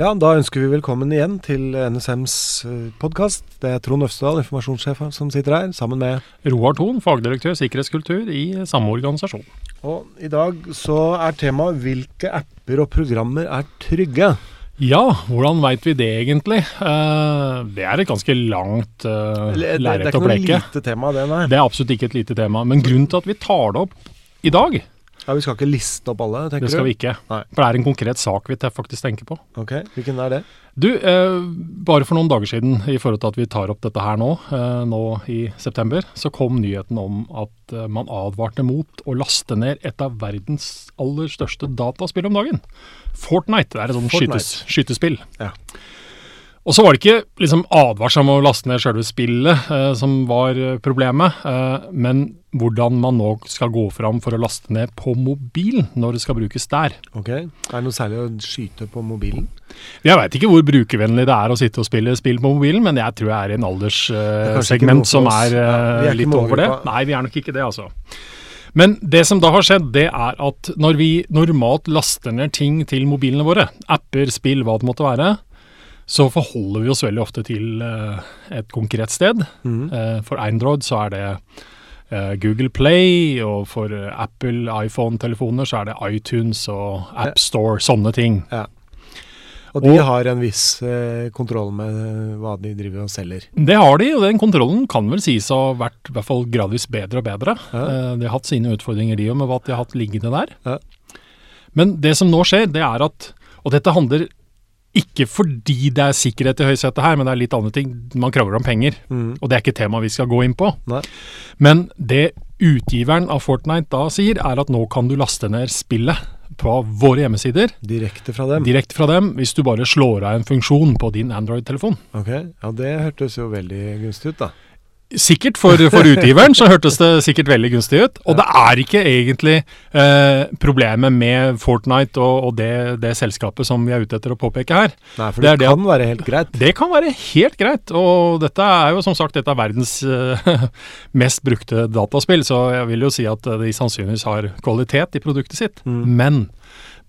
Ja, da ønsker vi velkommen igjen til NSMs podkast. Det er Trond Øvstedal, informasjonssjef, som sitter her, sammen med Roar Thon, fagdirektør sikkerhetskultur i samme organisasjon. Og i dag så er temaet hvilke apper og programmer er trygge? Ja, hvordan veit vi det egentlig? Uh, det er et ganske langt uh, lerret å bleke. Det er ikke noe lite tema, det, nei. Det er absolutt ikke et lite tema. Men grunnen til at vi tar det opp i dag, ja, Vi skal ikke liste opp alle, tenker du? Det skal du? vi ikke. Nei. For det er en konkret sak vi faktisk tenker på. Ok, Hvilken er det? Du, eh, bare for noen dager siden, i forhold til at vi tar opp dette her nå, eh, nå i september, så kom nyheten om at eh, man advarte mot å laste ned et av verdens aller største dataspill om dagen. Fortnite. Det er et sånt skytes, skytespill. Ja. Og så var det ikke liksom advarsel om å laste ned selve spillet eh, som var eh, problemet, eh, men hvordan man nå skal gå fram for å laste ned på mobilen når det skal brukes der. Ok, Er det noe særlig å skyte på mobilen? Jeg veit ikke hvor brukervennlig det er å sitte og spille spill på mobilen, men jeg tror jeg er i en alderssegment eh, som er, ja, er litt over det. Nei, vi er nok ikke det, altså. Men det som da har skjedd, det er at når vi normalt laster ned ting til mobilene våre, apper, spill, hva det måtte være, så forholder vi oss veldig ofte til uh, et konkret sted. Mm. Uh, for Android så er det uh, Google Play, og for Apple iPhone-telefoner så er det iTunes og AppStore, sånne ting. Ja. Og de og, har en viss kontroll med hva de driver og selger? Det har de, og den kontrollen kan vel sies å ha vært i hvert fall gradvis bedre og bedre. Ja. de har hatt sine utfordringer de òg, med hva de har hatt liggende der. Ja. Men det som nå skjer, det er at Og dette handler ikke fordi det er sikkerhet i høysetet her, men det er litt andre ting. Man krangler om penger, mm. og det er ikke tema vi skal gå inn på. Nei. Men det utgiveren av Fortnite da sier, er at nå kan du laste ned spillet på våre hjemmesider. Direkte fra dem? Direkte fra dem, hvis du bare slår av en funksjon på din Android-telefon. Ok, ja Det hørtes jo veldig gunstig ut, da. Sikkert for, for, utgiveren så hørtes det sikkert veldig gunstig ut. Og det er ikke egentlig eh, problemet med Fortnite og, og det, det, selskapet som vi er ute etter å påpeke her. Nei, for det, det kan det være helt greit. Det kan være helt greit. Og dette er jo som sagt et av verdens eh, mest brukte dataspill, så jeg vil jo si at de sannsynligvis har kvalitet i produktet sitt. Mm. Men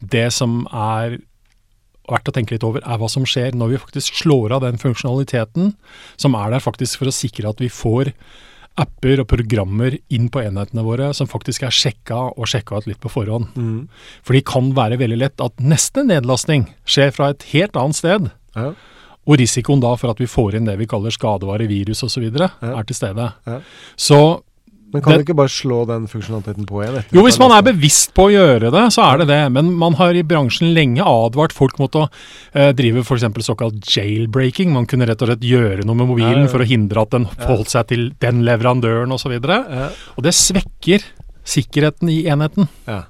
det som er verdt å tenke litt over, er hva som skjer når vi faktisk slår av den funksjonaliteten som er der faktisk for å sikre at vi får apper og programmer inn på enhetene våre som faktisk er sjekka og sjekka ut litt på forhånd. Mm. For det kan være veldig lett at neste nedlastning skjer fra et helt annet sted. Ja. Og risikoen da for at vi får inn det vi kaller skadevare, virus osv., ja. er til stede. Ja. Så men kan det, du ikke bare slå den funksjonaliteten på igjen? Jo, hvis man er bevisst på å gjøre det, så er det det. Men man har i bransjen lenge advart folk mot å eh, drive f.eks. såkalt jailbreaking. Man kunne rett og slett gjøre noe med mobilen ja, ja. for å hindre at den forholdt seg til den leverandøren osv. Og, så og det svekker sikkerheten i enheten. Ja.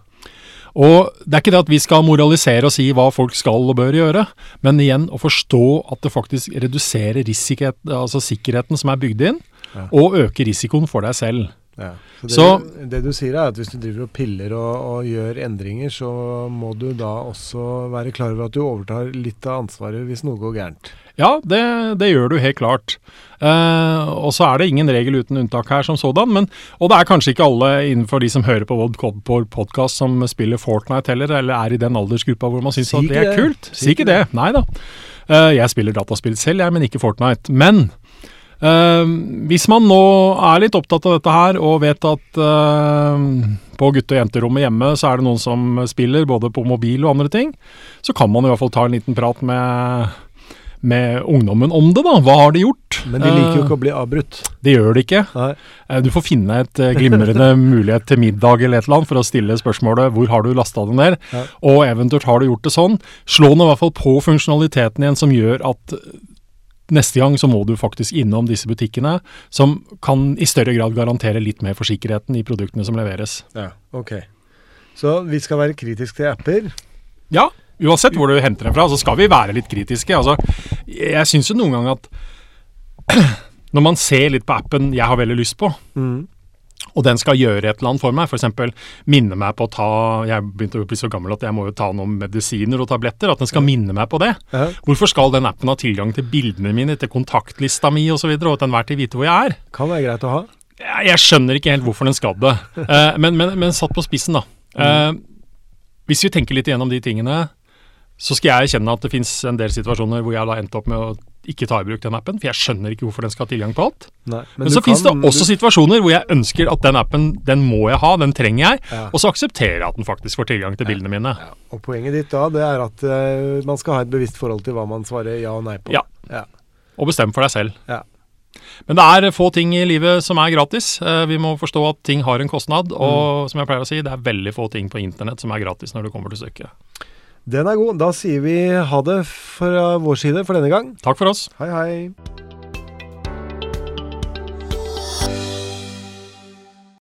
Og Det er ikke det at vi skal moralisere og si hva folk skal og bør gjøre, men igjen å forstå at det faktisk reduserer altså sikkerheten som er bygd inn, ja. og øker risikoen for deg selv. Ja. Så, det, så det, du sier er at hvis du driver og piller og, og, gjør endringer, så må du da også være klar over at du overtar litt av ansvaret hvis noe går gærent. Ja, det, det gjør du helt klart. Eh, og så er det ingen regel uten unntak her som sådan. Men, og det er kanskje ikke alle innenfor de som hører på vår podkast som spiller Fortnite heller, eller er i den aldersgruppa hvor man syns at det er kult. Si ikke det. Nei da. Eh, jeg spiller dataspill selv, jeg, men ikke Fortnite. Men hvis man nå er litt opptatt av dette her, og vet at uh, på gutte- og jenterommet hjemme så er det noen som spiller både på mobil og andre ting, så kan man i hvert fall ta en liten prat med, med ungdommen om det, da. Hva har de gjort? Men de liker jo ikke å bli avbrutt. Det gjør de ikke. Nei. Du får finne et glimrende mulighet til middag eller et eller annet for å stille spørsmålet hvor har du lasta det ned, ja. og eventuelt har du gjort det sånn. Slå nå i hvert fall på funksjonaliteten igjen som gjør at neste gang så må du faktisk innom disse butikkene, som kan i større grad garantere litt mer for sikkerheten i produktene som leveres. Ja, ok. Så vi skal være kritiske til apper? Ja, uansett hvor du henter dem fra, så skal vi være litt kritiske. Altså, jeg syns jo noen ganger at når man ser litt på appen jeg har veldig lyst på, mm og den skal gjøre et eller annet for meg, f.eks. minne meg på å ta Jeg begynte å bli så gammel at jeg må jo ta noen medisiner og tabletter. At den skal minne meg på det. Ja. Hvorfor skal den appen ha tilgang til bildene mine, til kontaktlista mi osv., og, så videre, og til enhver tid vite hvor jeg er? Kan være greit å ha. Jeg skjønner ikke helt hvorfor den skal det. uh, men, men, men, satt på spissen, da. Mm. hvis vi tenker litt igjennom de tingene, så skal jeg erkjenne at det fins en del situasjoner hvor jeg da endte opp med å ikke ta i bruk den appen, for jeg skjønner ikke hvorfor den skal ha tilgang på alt. Nei, Men, så finnes det også også situasjoner hvor jeg ønsker at den appen, den må jeg ha, den trenger jeg, Ja. og så aksepterer jeg at den faktisk får tilgang til bildene mine. Ja, og Poenget ditt da, det er at uh, man skal ha et bevisst forhold til hva man svarer ja og nei på. Ja. Ja. Og bestemme for deg selv. Ja. Men det er få ting i livet som er gratis. Eh, Vi må forstå at ting har en kostnad, og som jeg pleier å si, det er veldig få ting på internett som er gratis når det kommer til stykket. Den er god. Da sier vi ha det fra vår side for denne gang. Takk for oss. Hei, hei.